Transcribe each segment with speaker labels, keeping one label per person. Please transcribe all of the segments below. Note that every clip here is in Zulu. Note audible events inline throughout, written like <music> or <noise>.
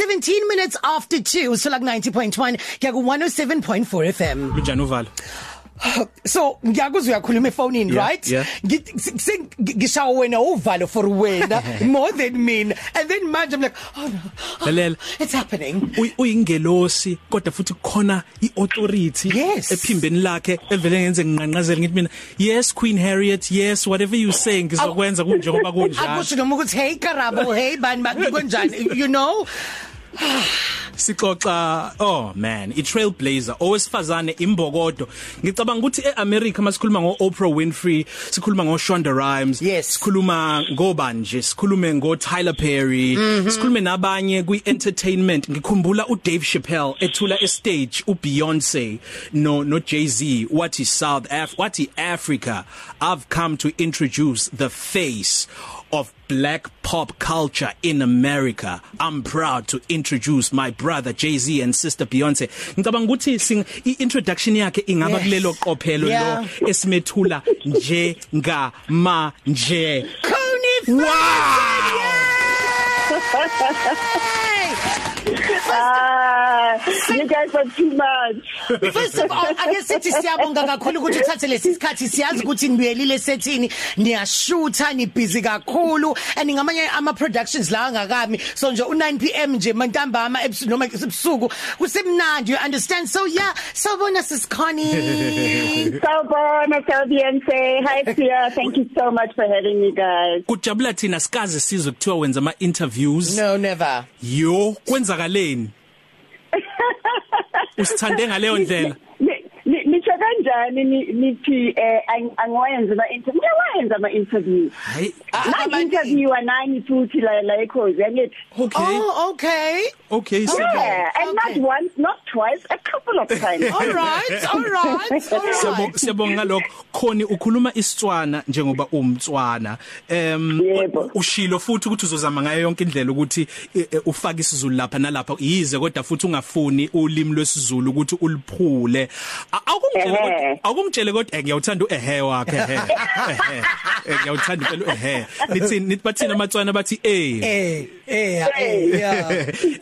Speaker 1: 17 minutes after 2 so like 90.1 kuya ku 107.4 FM
Speaker 2: Kunjani uvalo?
Speaker 1: so ngiyakuzwa uyakhuluma efonini
Speaker 2: Yeah,
Speaker 1: right?
Speaker 2: yeah.
Speaker 1: ngishawa wena uvalo for wena. <laughs> More than me and then manje i'm like oh no.
Speaker 2: Lalela.
Speaker 1: it's happening.
Speaker 2: Uy- uyingelosi kodwa futhi khona iauthority
Speaker 1: Yes.
Speaker 2: ephimbeni lakhe evele ngenze nginqanqazela ngithi mina yes Queen Harriet yes whatever you saying ngizokwenza kunjengoba kunjalo.
Speaker 1: Akusho noma ukuthi hey karabo hey bani bakunjani <laughs> you know?
Speaker 2: Sixoxa oh man i trailblazer owesifazane imbokodo ngicabanga ukuthi eAmerica masikhuluma ngo Oprah Winfrey sikhuluma ngo Shonda Rhimes
Speaker 1: Yes.
Speaker 2: sikhuluma ngobanje sikhulume ngo Tyler Perry mm -hmm. sikhulume nabanye kwi entertainment ngikhumbula u Dave Chappelle ethula e stage u Beyonce no no Jay-Z wathi South Af wathi Africa I've come to introduce the face of black pop culture in America. I'm proud to introduce my brother Jay-Z and sister Beyonce. Ngicabanga ukuthi sing i-introduction yakhe ingaba kulelo qophelo lo esimethula nje nga manje.
Speaker 1: Connie <laughs>
Speaker 3: Ah, you guys are too much.
Speaker 1: First of all ake sithi siyabonga kakhulu ukuthi uthathe lesi sikhathi siyazi ukuthi nibuyelile sethini niyashutha ni busy kakhulu and ngamanye ama productions la ngakami so nje u9 pm nje mantambama ebusuku noma ebusuku kusemnandi you understand so yeah sawubona sisikhoni <laughs>
Speaker 3: Sawubona, Beyonce. Hi, Tia. Thank you so much for having me, guys.
Speaker 2: Kujabula thina sikaze sizwe kuthiwa wenza ama interviews.
Speaker 1: no never
Speaker 2: Yo, kwenzakaleni? Usithande ngaleyo ndlela?
Speaker 3: Ni- ni- Nisho kanjani ni- nithi eh ang- angiwayenza ama interview ngiyawayenza ama interview
Speaker 2: Hayi.
Speaker 3: na interview nani futhi la la ekhozi yangithi
Speaker 2: Okay.
Speaker 1: oh okay.
Speaker 2: Okay, so
Speaker 3: yeah and not
Speaker 1: Okay.
Speaker 3: once not twice a couple of times. <laughs>
Speaker 1: All right all right all <laughs>
Speaker 2: Siyabonga
Speaker 1: right.
Speaker 2: siyabonga ngalokho. Khoni ukhuluma isitswana njengoba umtswana. Em
Speaker 3: Yebo.
Speaker 2: ushilo futhi ukuthi uzozama ngayo yonke indlela ukuthi eh, eh, ufake isizulu lapha nalapha. Yize kodwa futhi ungafuni ulimi lwesizulu ukuthi uliphule. A- awukumtshele
Speaker 3: Ehhe.
Speaker 2: kodwa eh, ngiyawuthanda uehe wakhe ehe ehe Eh, ngiyawuthanda impela uehe. Nithi nithi bathina amatswana bathi eh.
Speaker 1: Eh eh eh. yeah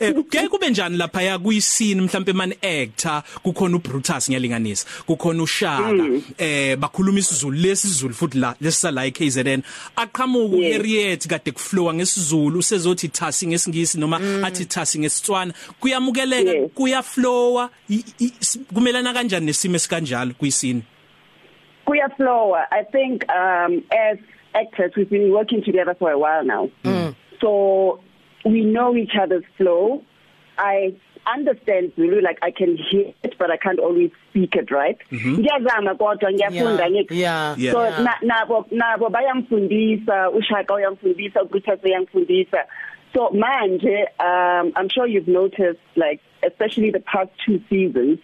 Speaker 2: Eh <laughs> ke kube njani lapha ya kuyisini mhlambe man actor kukhona uBrutus ngiyalinganisa kukhona uShaka eh bakhuluma isiZulu lesizulu futhi la lesisala eKZN aqhamuka uHarriet kade kuflowa ngesizulu usezothi thasi ngesingisi noma athi thasi ngesitswana. Kuyamukeleka kuyaflowa kumelana kanjani nesimo esikanjalo? Kuyisini
Speaker 3: Kuya Flower, I think um as actors we've been working together for a while now. Mm. So we know each other's flow. I understand Zulu like I can hear it but I can't always speak it right. Ngiyazama kodwa ngiyafunda
Speaker 1: Yeah.
Speaker 3: So nabo nabo bayamfundisa ushaka uyamfundisa uGutas uyamfundisa so manje um I'm sure you've noticed like especially the past two seasons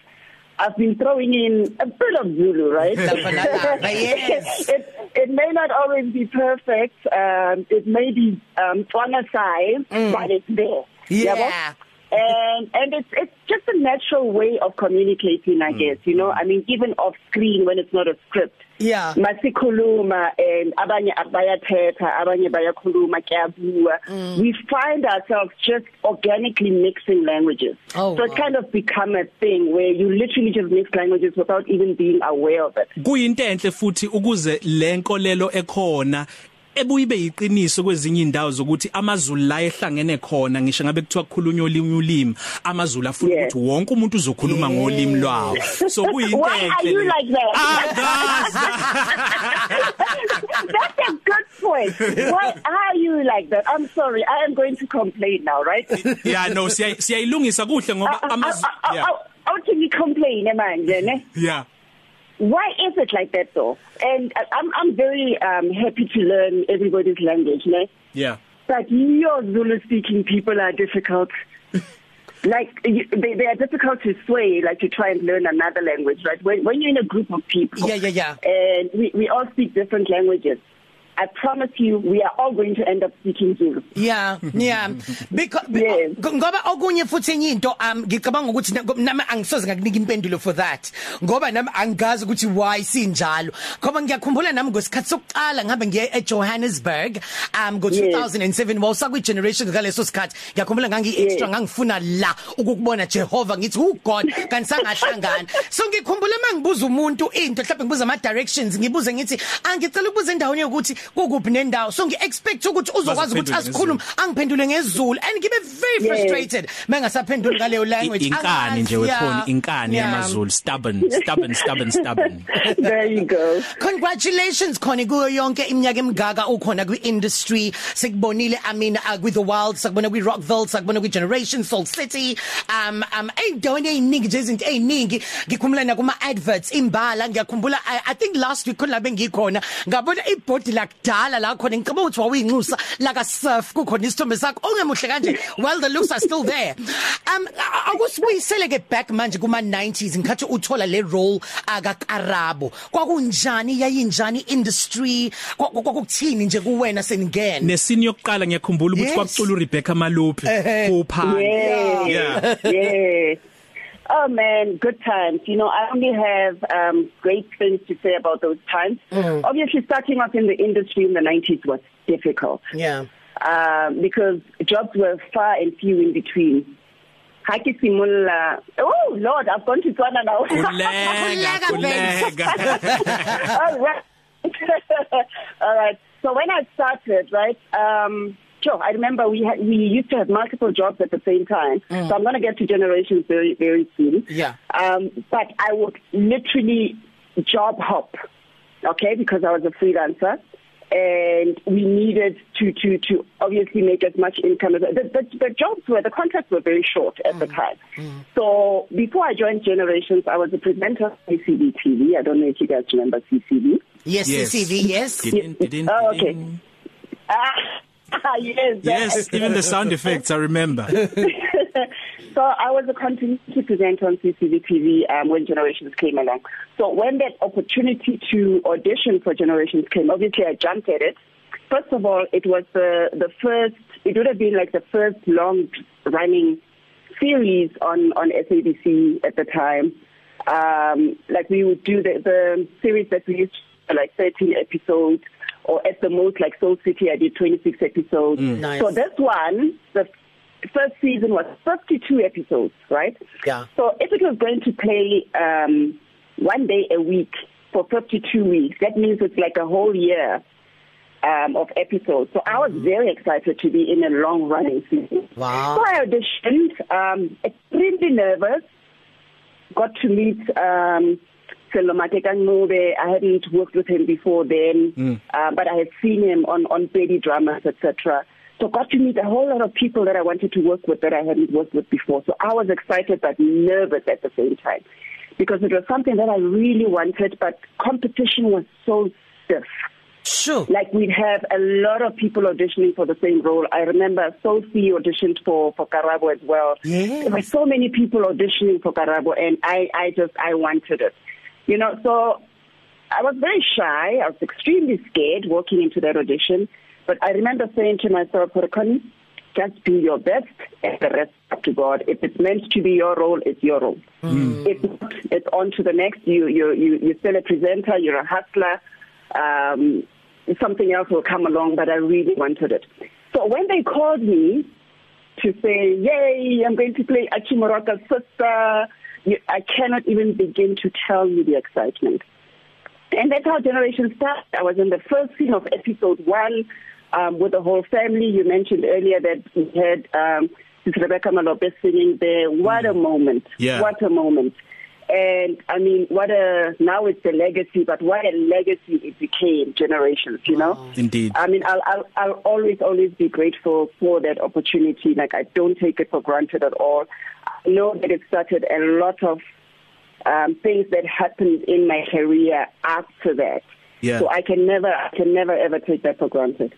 Speaker 3: I've been throwing in a bit of Zulu right <laughs>
Speaker 1: yes. <laughs>
Speaker 3: it it may not always be perfect um it may be um Tswana size mm. but it's there
Speaker 1: Yeah.
Speaker 3: Yabo? And and it's it's just a natural way of communicating I guess you know? I mean even off screen when it's not a script.
Speaker 1: Yeah.
Speaker 3: Masikhuluma and abanye bayathetha abanye bayakhuluma kuyabua
Speaker 1: Mm.
Speaker 3: we find ourselves just organically mixing languages.
Speaker 1: Oh,
Speaker 3: so it
Speaker 1: wow.
Speaker 3: kind of become a thing where you literally just mix languages without even being aware of it.
Speaker 2: Kuyinto enhle futhi ukuze lenkolelo ekhona ebuyibe yiqiniso kwezinye indawo zokuthi amazulu la ehlangene khona ngisho ngabe kuthiwa kukhulunywa olimi ulimi amazulu afuna
Speaker 3: Yes.
Speaker 2: ukuthi wonke umuntu uzokhuluma ngolimi lwawo so kuyinto
Speaker 3: Why are you
Speaker 2: enhle
Speaker 3: like that?
Speaker 2: Ah, <laughs>
Speaker 3: That's a good point. Why are you like that? I'm sorry. I am going to complain now, right?
Speaker 2: yeah no siya- siyayilungisa kuhle ngoba amazulu yeah
Speaker 3: How can you complain manje ne?
Speaker 2: yeah
Speaker 3: Why is it like that though? And I- I'm I'm very um happy to learn everybody's language, ne?
Speaker 2: yeah
Speaker 3: But your Zulu speaking people are difficult. <laughs> like you- they they are difficult to sway like to try and learn another language, right? When when you're in a group of people
Speaker 1: Yeah, yeah, yeah.
Speaker 3: and we we all speak different languages. I promise you we are all going to end up speaking Zulu.
Speaker 1: Yeah, yeah. <laughs> Because
Speaker 3: Yes.
Speaker 1: ngoba okunye futhi enye into um ngicabanga ukuthi na- nami angisoze ngakunika impendulo for that. Ngoba nami angazi ukuthi why sinjalo. Ngoba ngiyakhumbula nami ngesikhathi sokuqala ngabe ngiye eJohannesburg um ngo
Speaker 3: Yes.
Speaker 1: 2007 wawusa kwi generation ngaleso sikhathi. Ngiyakhumbula ngangi extra
Speaker 3: Yes.
Speaker 1: ngangifuna la ukukubona Jehova ngithi who God kanti sangahlangana. So ngikhumbula mangibuza umuntu into mhlawumbe ngibuza ama directions ngibuze ngithi angicela ukubuza endaweni yokuthi kukuphi nendawo. So ngi expect ukuthi uzokwazi ukuthi
Speaker 2: Bazophendula
Speaker 1: asikhulume angiphendule ngezulu and ngibe very
Speaker 3: Yes.
Speaker 1: frustrated mengasaphenduli ngaleyo language
Speaker 2: inkani nje
Speaker 1: Angazi,
Speaker 2: wekhona
Speaker 1: yeah,
Speaker 2: inkani
Speaker 1: yeah.
Speaker 2: yamazulu stubborn stubborn stubborn stubborn <laughs>
Speaker 3: there you go.
Speaker 1: Congratulations khona kuyo yonke iminyaka emingaka ukhona kwi industry sikubonile I mean uh, with the wild sakubona kwi Rockville sakubona kwi Generation Soul City um um eyindaweni eziningi nje izinto eziningi ngikhumula na kuma adverts imbala ngiyakhumbula I, I think last week khona bengikhona ngabona ibhodi lakudala la khona ngicabanga ukuthi wawuyinxusa like surf kukhona isithombe sakho ongemuhle kanje well the looks are still there um akusibuyisele ke back manje kuma 90s ngikhathi uthola le role aka Karabo kwakunjani yayinjani industry Kwa- kwa- kwakuthini nje kuwena seningena
Speaker 2: nesini yokuqala ngiyakhumbula ukuthi
Speaker 1: Yes.
Speaker 2: kwakucula uRebecca Maluphi
Speaker 1: Ehhe.
Speaker 2: kuphana
Speaker 3: Yeah.
Speaker 2: yeah
Speaker 3: yes. Oh man, good times. You know, I only have um great things to say about those times. Mm. Obviously starting off in the industry in the 90s was difficult.
Speaker 1: yeah
Speaker 3: Um because jobs were far and few in between. Ha ke simolla. Oh lord, I've gone to Tswana now. <laughs>
Speaker 2: kulega
Speaker 1: Kulega,
Speaker 2: kulega <laughs>
Speaker 3: All right. <laughs> All right. So when I started, right, um, sure, I remember we had, we used to have multiple jobs at the same time. Mm. So I'm going to get to generations very, very soon.
Speaker 1: Yeah.
Speaker 3: Um, but I would literally job hop, okay, because I was a freelancer. And we needed to, to, to obviously make as much income as the, the, the jobs were, the contracts were very short at mm. the time. Mm. So before I joined Generations, I was a presenter on CCV TV. I don't know if you guys remember CCV.
Speaker 1: yes,
Speaker 2: Yes.
Speaker 1: CCV yes
Speaker 2: Didn't- didn't-
Speaker 3: Oh, okay.
Speaker 2: didn't-
Speaker 3: Ah, <laughs> yes.
Speaker 2: yes even the sound effects I remember <laughs>
Speaker 3: so I was a continuity presenter on CCV TV um, when Generations came along. So when that opportunity to audition for Generations came, obviously I jumped at it. First of all, it was the the first. It would have been like the first long running series on on SABC at the time. Um, like we would do the the series that we used to, like 13 episodes or at the most like Soul City I did 26 episodes. Mm.
Speaker 1: Nice.
Speaker 3: So this one the first season was 52 episodes, right?
Speaker 1: Yeah.
Speaker 3: So if it was going to play um one day a week for 52 weeks, that means it's like a whole year um of episodes. So I was very excited to be in a long running season.
Speaker 1: Wow.
Speaker 3: So I auditioned um extremely nervous got to meet um Selomate Kangobe. I hadn't worked with him before then, mm. uh, but I had seen him on on baby dramas, etc. So got to meet a whole lot of people that I wanted to work with that I hadn't worked with before. So I was excited but nervous at the same time because it was something that I really wanted, but competition was so stiff.
Speaker 1: sure
Speaker 3: Like we'd have a lot of people auditioning for the same role. I remember Sophie auditioned for for Karabo as well.
Speaker 1: Yes.
Speaker 3: There were so many people auditioning for Karabo, and I I just I wanted it. You know, so I was very shy. I was extremely scared walking into that audition. But I remember saying to myself, Connie, just do your best, and the rest up to God. If it's meant to be your role, it's your role. Mm. If not, it's on to the next. You you you you're still a presenter. You're a hustler. Um, something else will come along, but I really wanted it. So when they called me to say, "Yay, I'm going to play Achimoroka's sister," you, I cannot even begin to tell you the excitement. And that's how Generation started. I was in the first scene of episode one um, with the whole family. You mentioned earlier that we had um, Rebecca Malope singing there. What mm. a moment!
Speaker 2: Yeah.
Speaker 3: What a moment! And I mean, what a now it's a legacy, but what a legacy it became. Generations, you know.
Speaker 2: Oh. Indeed.
Speaker 3: I mean, I'll, I'll I'll always always be grateful for that opportunity. Like I don't take it for granted at all. I know that it started a lot of um, things that happened in my career after that.
Speaker 2: Yeah.
Speaker 3: So I can never, I can never ever take that for granted.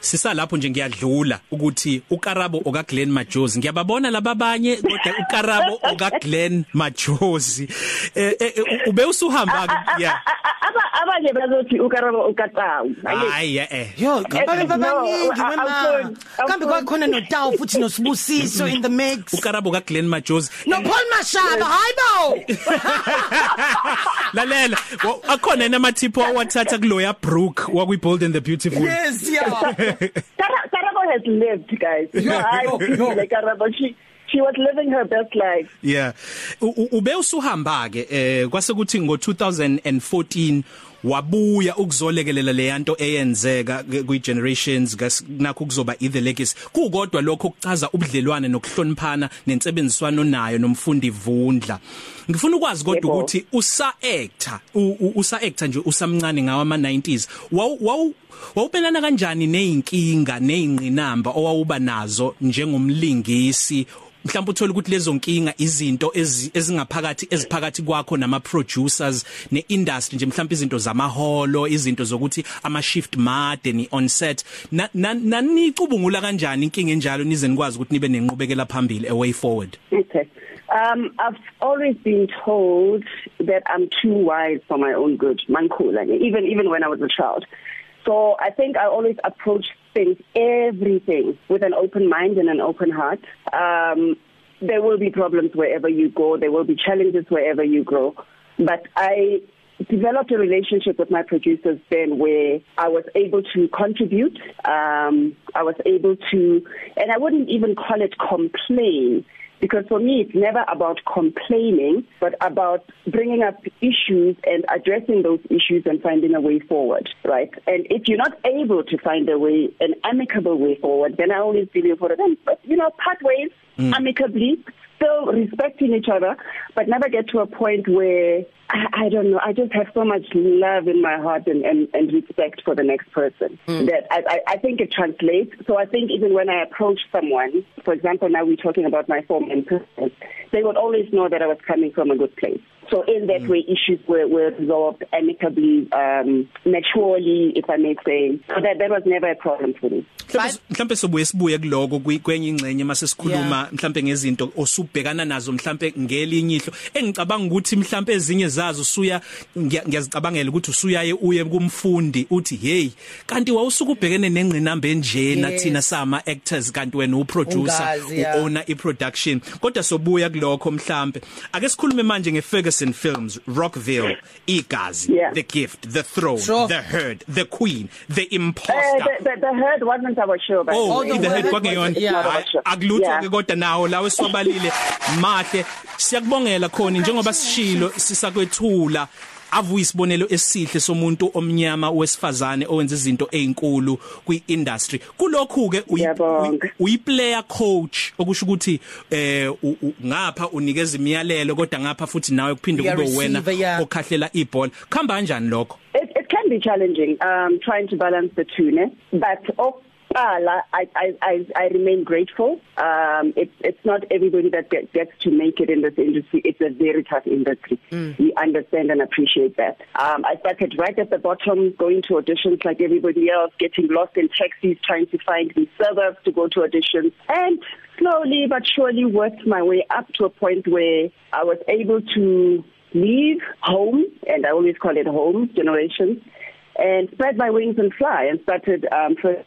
Speaker 2: Sisalapho nje ngiyadlula ukuthi uKarabo oka Glenn Majozi. Ngiyababona lababanye kodwa uKarabo oka Glenn Majozi. Eh ube usuhamba yeah.
Speaker 3: aba abanye bazothi ukarabo ukatawu
Speaker 2: hayi. Eh
Speaker 1: Yo, babe
Speaker 3: no,
Speaker 1: babaningi
Speaker 3: I-
Speaker 1: wema.
Speaker 3: awukhoni,
Speaker 1: Kambe
Speaker 3: awukhoni.
Speaker 1: kwakhona noTawu futhi noSibusiso in the mix.
Speaker 2: ukarabo ka Glenn Majosi
Speaker 1: No Paul Mashaba, hayibo. <laughs>
Speaker 2: lalela. Wa- akhona enamathipho awathatha kuloya Brook wakwi Bold and the Beautiful.
Speaker 1: Yes, yeah. <laughs>
Speaker 3: Kara- Karabo has lived guys
Speaker 1: Yeah,
Speaker 3: I
Speaker 1: yo,
Speaker 3: feel
Speaker 1: yo.
Speaker 3: like Karabo she she was living her best life.
Speaker 2: Yeah. U- u- ube usuhamba ke eh kwase kuthi ngo 2014 wabuya ukuzolekelela le yanto eyenzeka kwi generations nakho kuzoba the legacy. Kukodwa lokho kuchaza ubudlelwane nokuhloniphana nensebenziswano nayo nomfundi Vundla. Ngifuna ukwazi kodwa
Speaker 3: Yebo.
Speaker 2: ukuthi usa actor u- u- usa actor nje usamncane ngawa ama 90s wawu wawu- wawubelana kanjani nezinkinga nezingqinamba owawuba nazo njengomlingisi mhlawumbe uthola ukuthi lezo nkinga izinto ezi- ezingaphakathi eziphakathi kwakho nama producers neindustry nje mhlawumbe izinto zamaholo izinto zokuthi ama shift made ni on set Na- na- nanicubungula kanjani inkinga enjalo nize nikwazi ukuthi nibe nenqubekela phambili a way forward
Speaker 3: Okay. Um, I've always been told that I'm too wise for my own good, mankula, even even when I was a child. So I think I always approach things, everything, with an open mind and an open heart. Um, there will be problems wherever you go. There will be challenges wherever you grow. But I developed a relationship with my producers then where I was able to contribute. Um, I was able to, and I wouldn't even call it complain because for me it's never about complaining but about bringing up issues and addressing those issues and finding a way forward right and if you're not able to find a way an amicable way forward then I always believe for them but you know part ways mm. amicably still respecting each other but never get to a point where I, I don't know I just have so much love in my heart and and, and respect for the next person. Mm. that I, I I think it translates. So I think even when I approach someone for example now we're talking about my former employers they would always know that I was coming from a good place. So in that mm. way issues were were resolved amicably um maturely if I may say. So that that was never a problem for me.
Speaker 2: Mhlambe sobuye sibuye kuloko kwenye ingcenye mase sikhuluma mhlambe ngezinto osubhekana nazo mhlambe ngelinye ihlo. Engicabanga ukuthi mhlambe ezinye zazo usuya ngiyazicabangela ukuthi usuyaye uye kumfundi uthi hey kanti wawusuka ubhekene nengqinamba enjena thina sama actors kanti wena uproducer uowner iproduction? Kodwa sobuya kuloko mhlambe ake sikhulume manje ngeFerguson Films Rockville Igazi
Speaker 3: Yeah.
Speaker 2: The Gift The Throne
Speaker 1: Sure.
Speaker 2: The Herd The Queen The
Speaker 3: uh,
Speaker 2: Imposter
Speaker 3: the, the, the herd wasn't our show by
Speaker 2: Oh,
Speaker 3: the way.
Speaker 2: the head
Speaker 1: word
Speaker 2: kwakuyona
Speaker 1: was- yeah.
Speaker 2: Hayi, akulutho
Speaker 3: Yeah.
Speaker 2: ke kodwa nawo lawe swabalile mahle siyakubongela khona njengoba sishilo sisakwethula avuyi isibonelo esihle somuntu omnyama wesifazane owenza izinto ezinkulu kwiindustry kulokhu ke
Speaker 3: Ngiyabonga.
Speaker 2: uyiplayer coach okusho ukuthi eh u- u- ngapha unikeza imiyalelo kodwa ngapha futhi nawe kuphinde
Speaker 1: Uya
Speaker 2: kube wena
Speaker 1: receiver, yeah.
Speaker 2: okhahlela ibhola khamba kanjani lokho
Speaker 3: It, it can be challenging um, trying to balance the two, ne? but Okala, I, I, I, I remain grateful. Um, it's, it's not everybody that get, gets to make it in this industry. It's a very tough industry. Mm. We understand and appreciate that. Um, I started right at the bottom, going to auditions like everybody else, getting lost in taxis, trying to find the suburbs to go to auditions, and slowly but surely worked my way up to a point where I was able to leave home, and I always call it home, generations, and spread my wings and fly and started um, first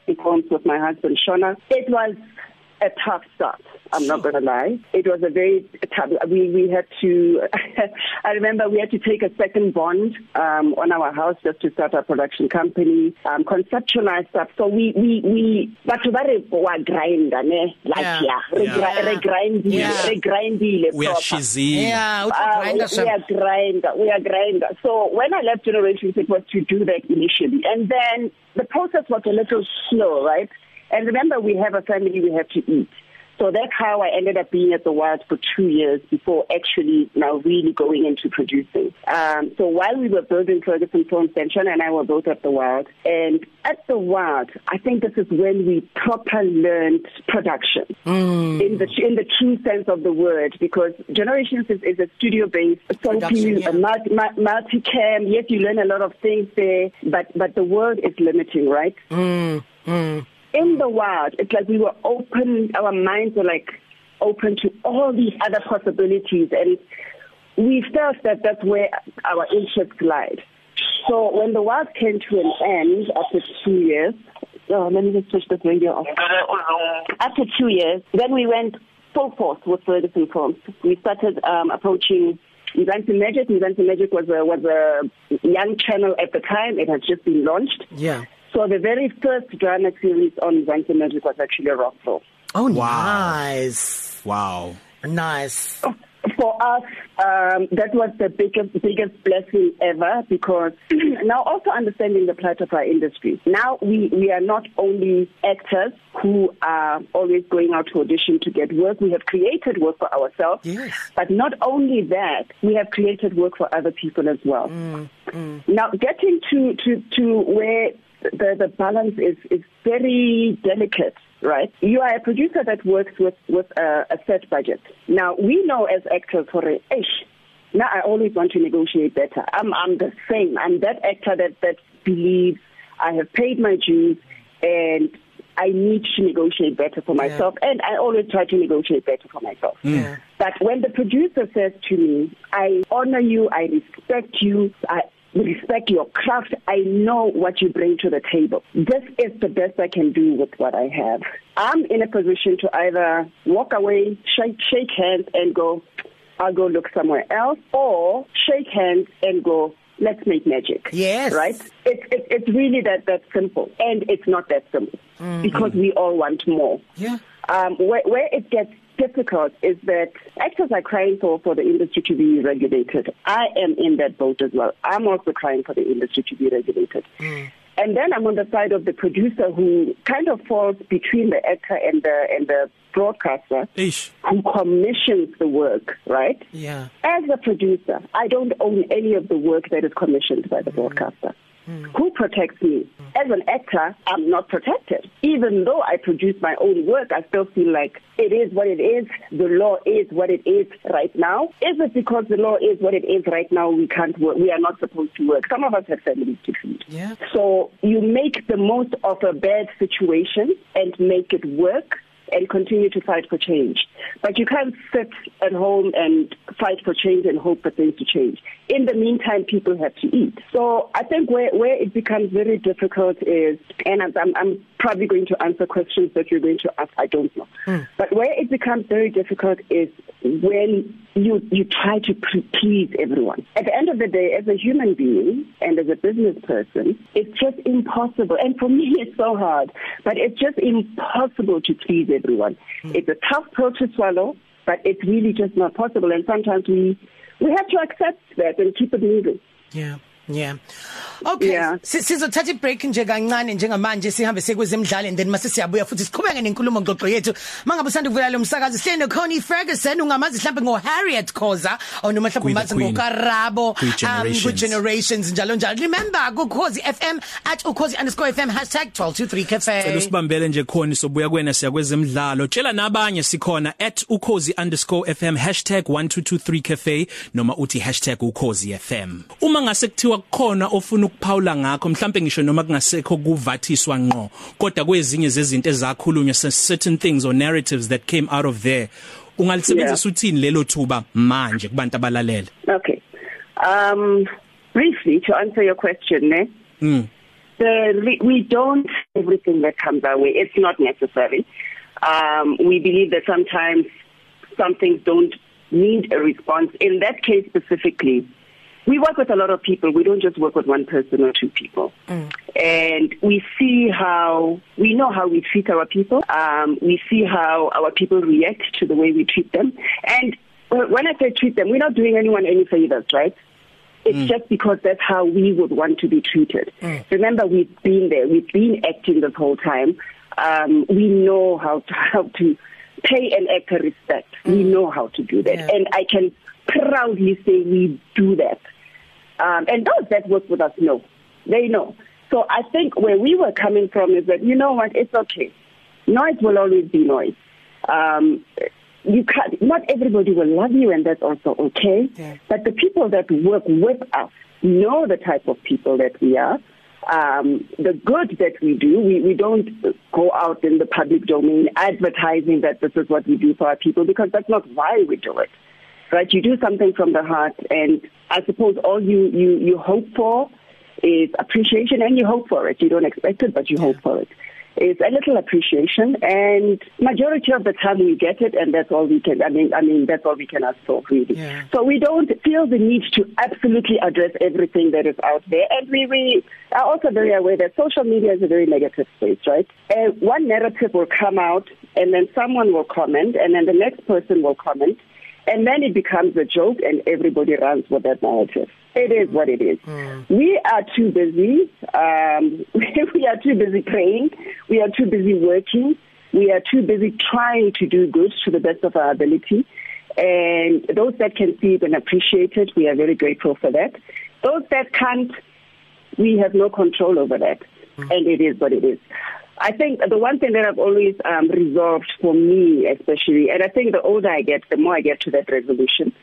Speaker 3: with my husband, Shona. It was a tough start. I'm not going to lie. It was a very tough. We we had to. <laughs> I remember we had to take a second bond um, on our house just to start our production company, um, conceptualize stuff. So we we we. But ba re wa grind ne like
Speaker 1: Yeah.
Speaker 3: yeah, re
Speaker 2: Yeah.
Speaker 3: re grind
Speaker 1: Yeah.
Speaker 3: re grindile
Speaker 2: we are shizini
Speaker 1: Yeah,
Speaker 3: Uh, we, we are grinder. We are grinder. So when I left Generations, it was to do that initially, and then the process was a little slow, right? And remember, we have a family we have to eat. So that's how I ended up being at the Wild for two years before actually now really going into producing. Um, so while we were building Ferguson Film Center, and I were both at the Wild, and at the Wild, I think this is when we properly learned production mm. in the in the true sense of the word, because Generations is, is a studio-based soapy,
Speaker 1: yeah.
Speaker 3: a multi, mu- multi-cam. Yes, you learn a lot of things there, but but the world is limiting, right?
Speaker 1: Mm, mm.
Speaker 3: In the wild, it's like we were open, our minds were like open to all these other possibilities, and we felt that that's where our interests lied. So when the wild came to an end after two years, oh, let me just switch this radio off. After two years, then we went full force with Ferguson Films. We started um, approaching Mzansi Magic. Mzansi Magic was a was a young channel at the time. It had just been launched.
Speaker 1: Yeah.
Speaker 3: So the very first drama series on Mzansi Magic was actually Rockville.
Speaker 1: Oh
Speaker 2: Wow.
Speaker 1: nice.
Speaker 2: Wow.
Speaker 1: Nice.
Speaker 3: For us, um, that was the biggest biggest blessing ever because <clears throat> now also understanding the plight of our industry. Now we, we are not only actors who are always going out to audition to get work. We have created work for ourselves.
Speaker 1: Yes.
Speaker 3: But not only that, we have created work for other people as well. Mm, mm. Now getting to, to, to where the, the balance is, is very delicate. Right, you are a producer that works with with a, a set budget. Now we know as actors for a ish. Now I always want to negotiate better. I'm I'm the same. I'm that actor that that believes I have paid my dues and I need to negotiate better for myself yeah. and I always try to negotiate better for myself.
Speaker 1: Yeah.
Speaker 3: But when the producer says to me, I honor you, I respect you, I respect your craft. I know what you bring to the table. This is the best I can do with what I have. I'm in a position to either walk away, shake, shake hands and go, I'll go look somewhere else, or shake hands and go, let's make magic.
Speaker 1: Yes.
Speaker 3: Right? It's it, it's really that that simple. And it's not that simple mm-hmm. because we all want more.
Speaker 1: Yeah.
Speaker 3: Um where where it gets difficult is that actors are crying for for the industry to be regulated. I am in that boat as well. I'm also crying for the industry to be regulated. Mm. And then I'm on the side of the producer who kind of falls between the actor and the and the broadcaster
Speaker 2: Ish.
Speaker 3: who commissions the work, right?
Speaker 1: Yeah.
Speaker 3: As a producer, I don't own any of the work that is commissioned by the mm. broadcaster. Mm. Who protects me? As an actor, I'm not protected. Even though I produce my own work, I still feel like it is what it is. The law is what it is right now. Is it because the law is what it is right now? We can't work. We are not supposed to work. Some of us have families to feed.
Speaker 1: Yeah.
Speaker 3: So you make the most of a bad situation and make it work and continue to fight for change. But you can't sit at home and fight for change and hope for things to change. In the meantime, people have to eat. So I think where, where it becomes very difficult is, and I'm, I'm probably going to answer questions that you're going to ask, I don't know. Mm. But where it becomes very difficult is when you, you try to please everyone. At the end of the day, as a human being and as a business person, it's just impossible. And for me, <laughs> it's so hard, but it's just impossible to please everyone. Mm. It's a tough pill to swallow, but it's really just not possible. And sometimes we, we have to accept that and keep it moving.
Speaker 1: Yeah. Yeah. Okay.
Speaker 3: Yeah.
Speaker 1: Sizothatha ibreak nje kancane njengamanje sihambe sekwezemidlalo and then mase siyabuya futhi siqhubeke nenkulumo ngoxoxo yethu. Mangabe usanda kuvula lo msakazi sihle no Connie Ferguson ungamazi mhlawumbe ngo Harriet Khoza or noma mhlawumbe umazi ngo Karabo
Speaker 2: um
Speaker 1: good generations njalo njalo. Remember ku Khosi FM at ukhosi_fm #1223cafe.
Speaker 2: Cela usibambele nje khona sobuya kwena siya kwezemidlalo. Tshela nabanye sikhona @ukhosi_fm #1223cafe noma uthi #ukhosifm. Uma ngase kuthiwa kukhona ofuna ukuphawula ngakho mhlambe ngisho noma kungasekho kuvathiswa ngqo kodwa kwezinye zezinto ezakhulunywa certain things or narratives that came out of there ungalisebenzisa
Speaker 3: Yeah.
Speaker 2: uthini lelo thuba manje kubantu abalalele
Speaker 3: Okay. Um, briefly, to answer your question, ne?
Speaker 2: mm
Speaker 3: the, we don't everything that comes our way. It's not necessary. Um, we believe that sometimes some things don't need a response. In that case specifically, we work with a lot of people. We don't just work with one person or two people. Mm. And we see how, we know how we treat our people. Um, we see how our people react to the way we treat them. And when I say treat them, we're not doing anyone any favors, right? It's mm. just because that's how we would want to be treated. Mm. Remember, we've been there. We've been acting this whole time. Um, we know how to, how to pay an actor respect. Mm. We know how to do that. Yeah. And I can proudly say we do that. Um, and those that work with us know. They know. So I think where we were coming from is that, you know what, it's okay. Noise will always be noise. Um, you can't, not everybody will love you and that's also okay. Yeah. But the people that work with us know the type of people that we are. Um, the good that we do, we, we don't go out in the public domain advertising that this is what we do for our people because that's not why we do it. Right? You do something from the heart and I suppose all you, you, you hope for is appreciation and you hope for it. You don't expect it, but you hope for it. It's a little appreciation and majority of the time we get it and that's all we can I mean I mean that's all we can ask for really.
Speaker 1: Yeah.
Speaker 3: So we don't feel the need to absolutely address everything that is out there and we we are also very aware that social media is a very negative space, right? Uh, one narrative will come out and then someone will comment and then the next person will comment and then it becomes a joke and everybody runs with that narrative. It is what it is. Mm. We are too busy. Um, <laughs> we are too busy praying. We are too busy working. We are too busy trying to do good to the best of our ability. And those that can see it and appreciate it, we are very grateful for that. Those that can't, we have no control over that. Mm. And it is what it is. I think the one thing that I've always um, resolved for me, especially, and I think the older I get, the more I get to that resolution,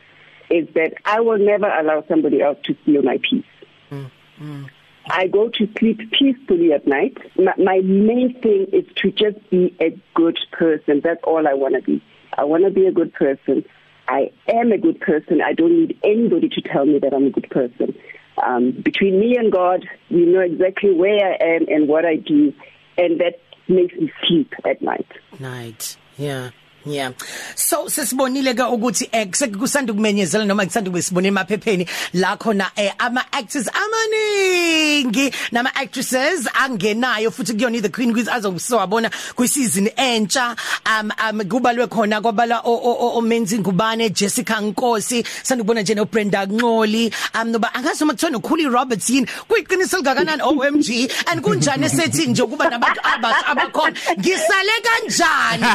Speaker 3: is that I will never allow somebody else to steal my peace. Mm, mm. I go to sleep peacefully at night. My, my main thing is to just be a good person. That's all I want to be. I want to be a good person. I am a good person. I don't need anybody to tell me that I'm a good person. Um, between me and God, we know exactly where I am and what I do, and that makes me sleep at night.
Speaker 1: Night, yeah. Yeah. So sesibonile ke ukuthi eh kusanda kumenyezela noma kusanda kubesibona emaphepheni. La khona eh ama actors amaningi nama actresses angenayo futhi kuyona the queen quiz azobuswabona ku season entsha. Um um kubalwe khona kwabala omenzi ngubane Jessica Nkosi sanda kubona nje no Brenda Nqoli um noba angazi uma kuthiwa no Khuli Roberts yini? Kuyiqiniso likakanani OMG and kunjani esethi nje kuba nabantu abasha abakhona? Ngisale kanjani?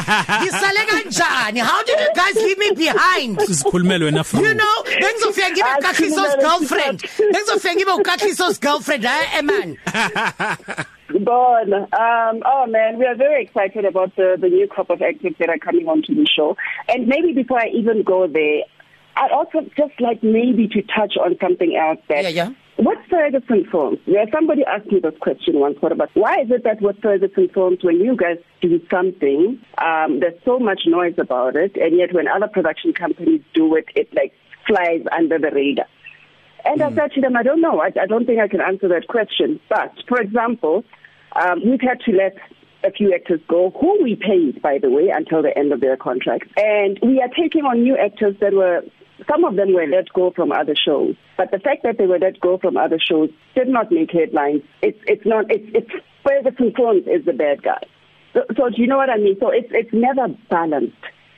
Speaker 1: Ngisale kanjani how did you guys leave me behind?
Speaker 2: Sikhulumele wena
Speaker 1: you know bengizofika ngibe uKakhiso's girlfriend. bengizofika ngibe uKakhiso's girlfriend eh man
Speaker 3: Bon, um, oh man, we are very excited about the, the new crop of actors that are coming onto the show. And maybe before I even go there, I'd also just like maybe to touch on something else that
Speaker 1: yeah, yeah.
Speaker 3: What Ferguson Films? Yeah, somebody asked me this question once. What about why is it that with Ferguson Films, when you guys do something, um, there's so much noise about it, and yet when other production companies do it, it like flies under the radar. And mm. I said to them, I don't know. I, I don't think I can answer that question. But for example, um, we've had to let a few actors go, who we paid, by the way, until the end of their contract. And we are taking on new actors that were some of them were let go from other shows, but the fact that they were let go from other shows did not make headlines. It's it's not it's it's Ferguson Jones is the bad guy. So, so do you know what I mean? So it's it's never balanced.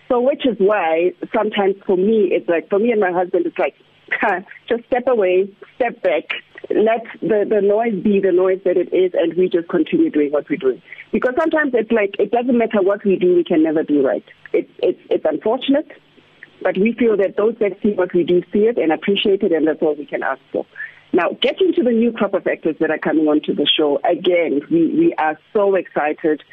Speaker 3: So which is why sometimes for me it's like for me and my husband it's like <laughs> just step away, step back, let the the noise be the noise that it is, and we just continue doing what we're doing. Because sometimes it's like it doesn't matter what we do, we can never do right. It's it's it's unfortunate But we feel that those that see what we do see it and appreciate it, and that's all we can ask for. Now, getting to the new crop of actors that are coming onto the show, again, we, we are so excited.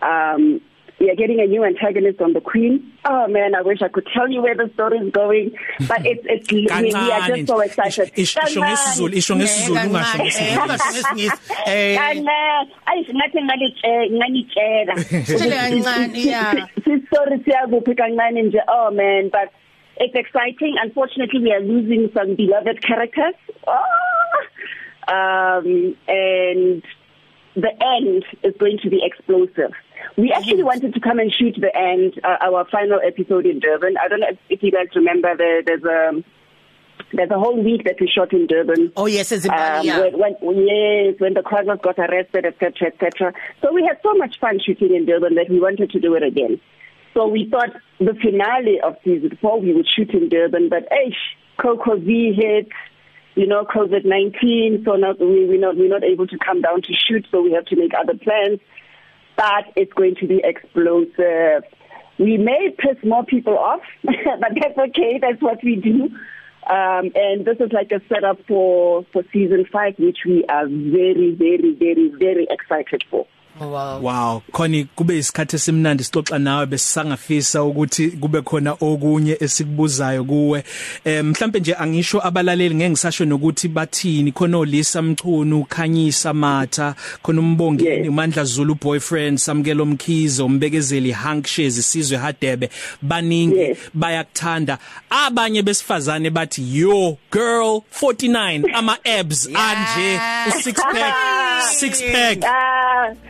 Speaker 3: Um, we are getting a new antagonist on the Queen. Oh man, I wish I could tell you where the story is going, but it's it's we, we are just so excited.
Speaker 2: Isho ngesizulu, isho ngesizulu ungasho
Speaker 1: ngesingisi. Eh.
Speaker 3: Kana, ayisingathi ngalitshela, ngalitshela.
Speaker 1: Sitshele kancane, yeah.
Speaker 3: Sistory siyakuphi kancane nje. Oh man, but it's exciting. Unfortunately, we are losing some beloved characters. Oh. Um and the end is going to be explosive. We actually wanted to come and shoot the end, uh, our final episode in Durban. I don't know if, if you guys remember, there, there's a there's a whole week that we shot in Durban.
Speaker 1: Oh yes, as in um, yeah.
Speaker 3: when, when yes, when the Quaggas got arrested, etc., etc. So we had so much fun shooting in Durban that we wanted to do it again. So we thought the finale of season four we would shoot in Durban, but eish, Coco V hit, you know, COVID-19, so not, we, we're not we're not able to come down to shoot, so we have to make other plans. But it's going to be explosive. We may piss more people off, <laughs> but that's okay. That's what we do. Um, and this is like a setup for for season five, which we are very, very, very, very excited for.
Speaker 1: Wow.
Speaker 2: Wow, khoni kube isikhathi esimnandi sixoxa nawe besisangafisa ukuthi kube khona okunye esikubuzayo kuwe. Eh mhlambe nje angisho abalaleli ngeke ngisasho nokuthi bathini. Khona olisa mchunu khanyisa matha khona umbongeni
Speaker 3: Yes.
Speaker 2: uMandla Zulu boyfriend samkelo mkhizo umbekezeli Hankshes isizwe Hadebe. Baningi
Speaker 3: Yes.
Speaker 2: bayakuthanda. Abanye besifazane bathi yo girl 49 ama abs anje u six pack six pack.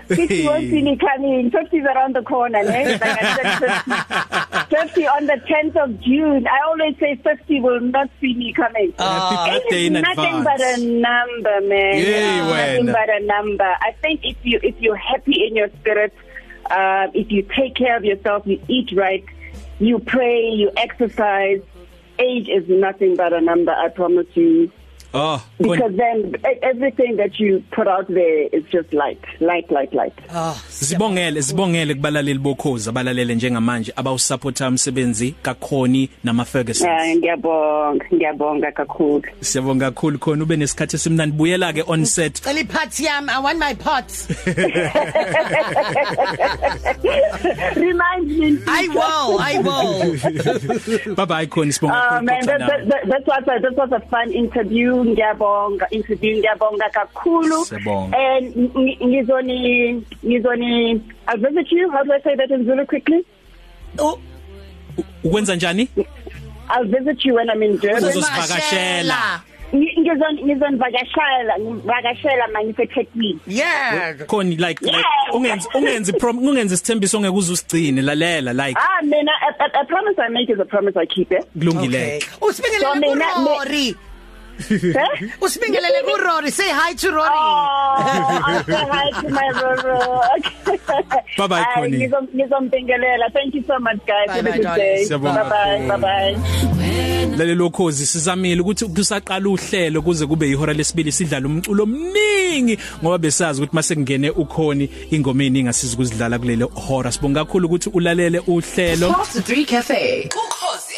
Speaker 3: 50 won't see me coming. 50 is around the corner, ne? Like I said, <laughs> 50, 50 on the 10th of June. I always say 50 will not see me coming. Age
Speaker 2: birthday
Speaker 3: is
Speaker 2: in
Speaker 3: nothing
Speaker 2: advance.
Speaker 3: but a number, man. It's nothing but a number. I think if you if you're happy in your spirit, uh, if you take care of yourself, you eat right, you pray, you exercise. Age is nothing but a number. I promise you.
Speaker 2: Oh,
Speaker 3: Because then e- everything that you put out there is just light, light, light, light.
Speaker 1: ah
Speaker 2: Sibongele sibongele kubalaleli bokhoza abalalele njengamanje abawusupporta umsebenzi kakhoni nama Ferguson.
Speaker 3: Ah, ngiyabonga, ngiyabonga kakhulu.
Speaker 2: Siyabonga kakhulu khona ube nesikhathi esimnandi buyela ke on set.
Speaker 1: cela iphathi yami i want my pots <laughs>
Speaker 3: Remind me.
Speaker 1: i will i will
Speaker 2: Bye bye khona sibonga
Speaker 3: Oh
Speaker 2: kakhulu
Speaker 3: man,
Speaker 2: ukuxoxa
Speaker 3: that, that, that, that was a, that was a fun interview. Ngiyabonga, interview ngiyabonga kakhulu. And ng- ngizoni ngizoni I'll visit you. How do I say that in Zulu quickly?
Speaker 1: Oh,
Speaker 2: Ukwenza njani?
Speaker 3: I'll visit you when I'm in Durban.
Speaker 2: Uzosivakashela.
Speaker 3: Ngi- Ngizon ngizonivakashela, ngivakashela manje eThekwini.
Speaker 1: yeah
Speaker 2: Khoni like like
Speaker 3: Yeah.
Speaker 2: ungenzi ungenzi ungenzi isithembiso ongeke uzusigcine lalela like
Speaker 3: Ah, mina a, a, a promise I make is a promise I keep, eh?
Speaker 2: kulungile.
Speaker 3: So
Speaker 1: usibingelele
Speaker 3: mina-
Speaker 1: ku Rory
Speaker 3: Eh? <laughs>
Speaker 1: usibingelele ku Rory say hi to Rory
Speaker 3: Oh, <laughs> I'll say hi to my Roro. Okay.
Speaker 2: Bye-bye,
Speaker 3: Ay,
Speaker 2: Connie.
Speaker 3: ngizom- Ngizombingelela. Thank you so much, guys.
Speaker 1: Bye,
Speaker 3: Have a
Speaker 1: bye,
Speaker 3: good
Speaker 1: darling.
Speaker 3: day.
Speaker 2: Siyabonga
Speaker 3: Bye-bye.
Speaker 2: kakhulu.
Speaker 3: Bye-bye.
Speaker 2: Lalelo khozi sizamile ukuthi kusaqala uhlelo kuze kube ihora lesibili sidlala umculo omningi ngoba besazi ukuthi mase kungene ukhoni ingoma eningi asiza ukuzidlala kulelo hora sibonga kakhulu ukuthi ulalele uhlelo
Speaker 4: Past 3 Cafe. Ukhozi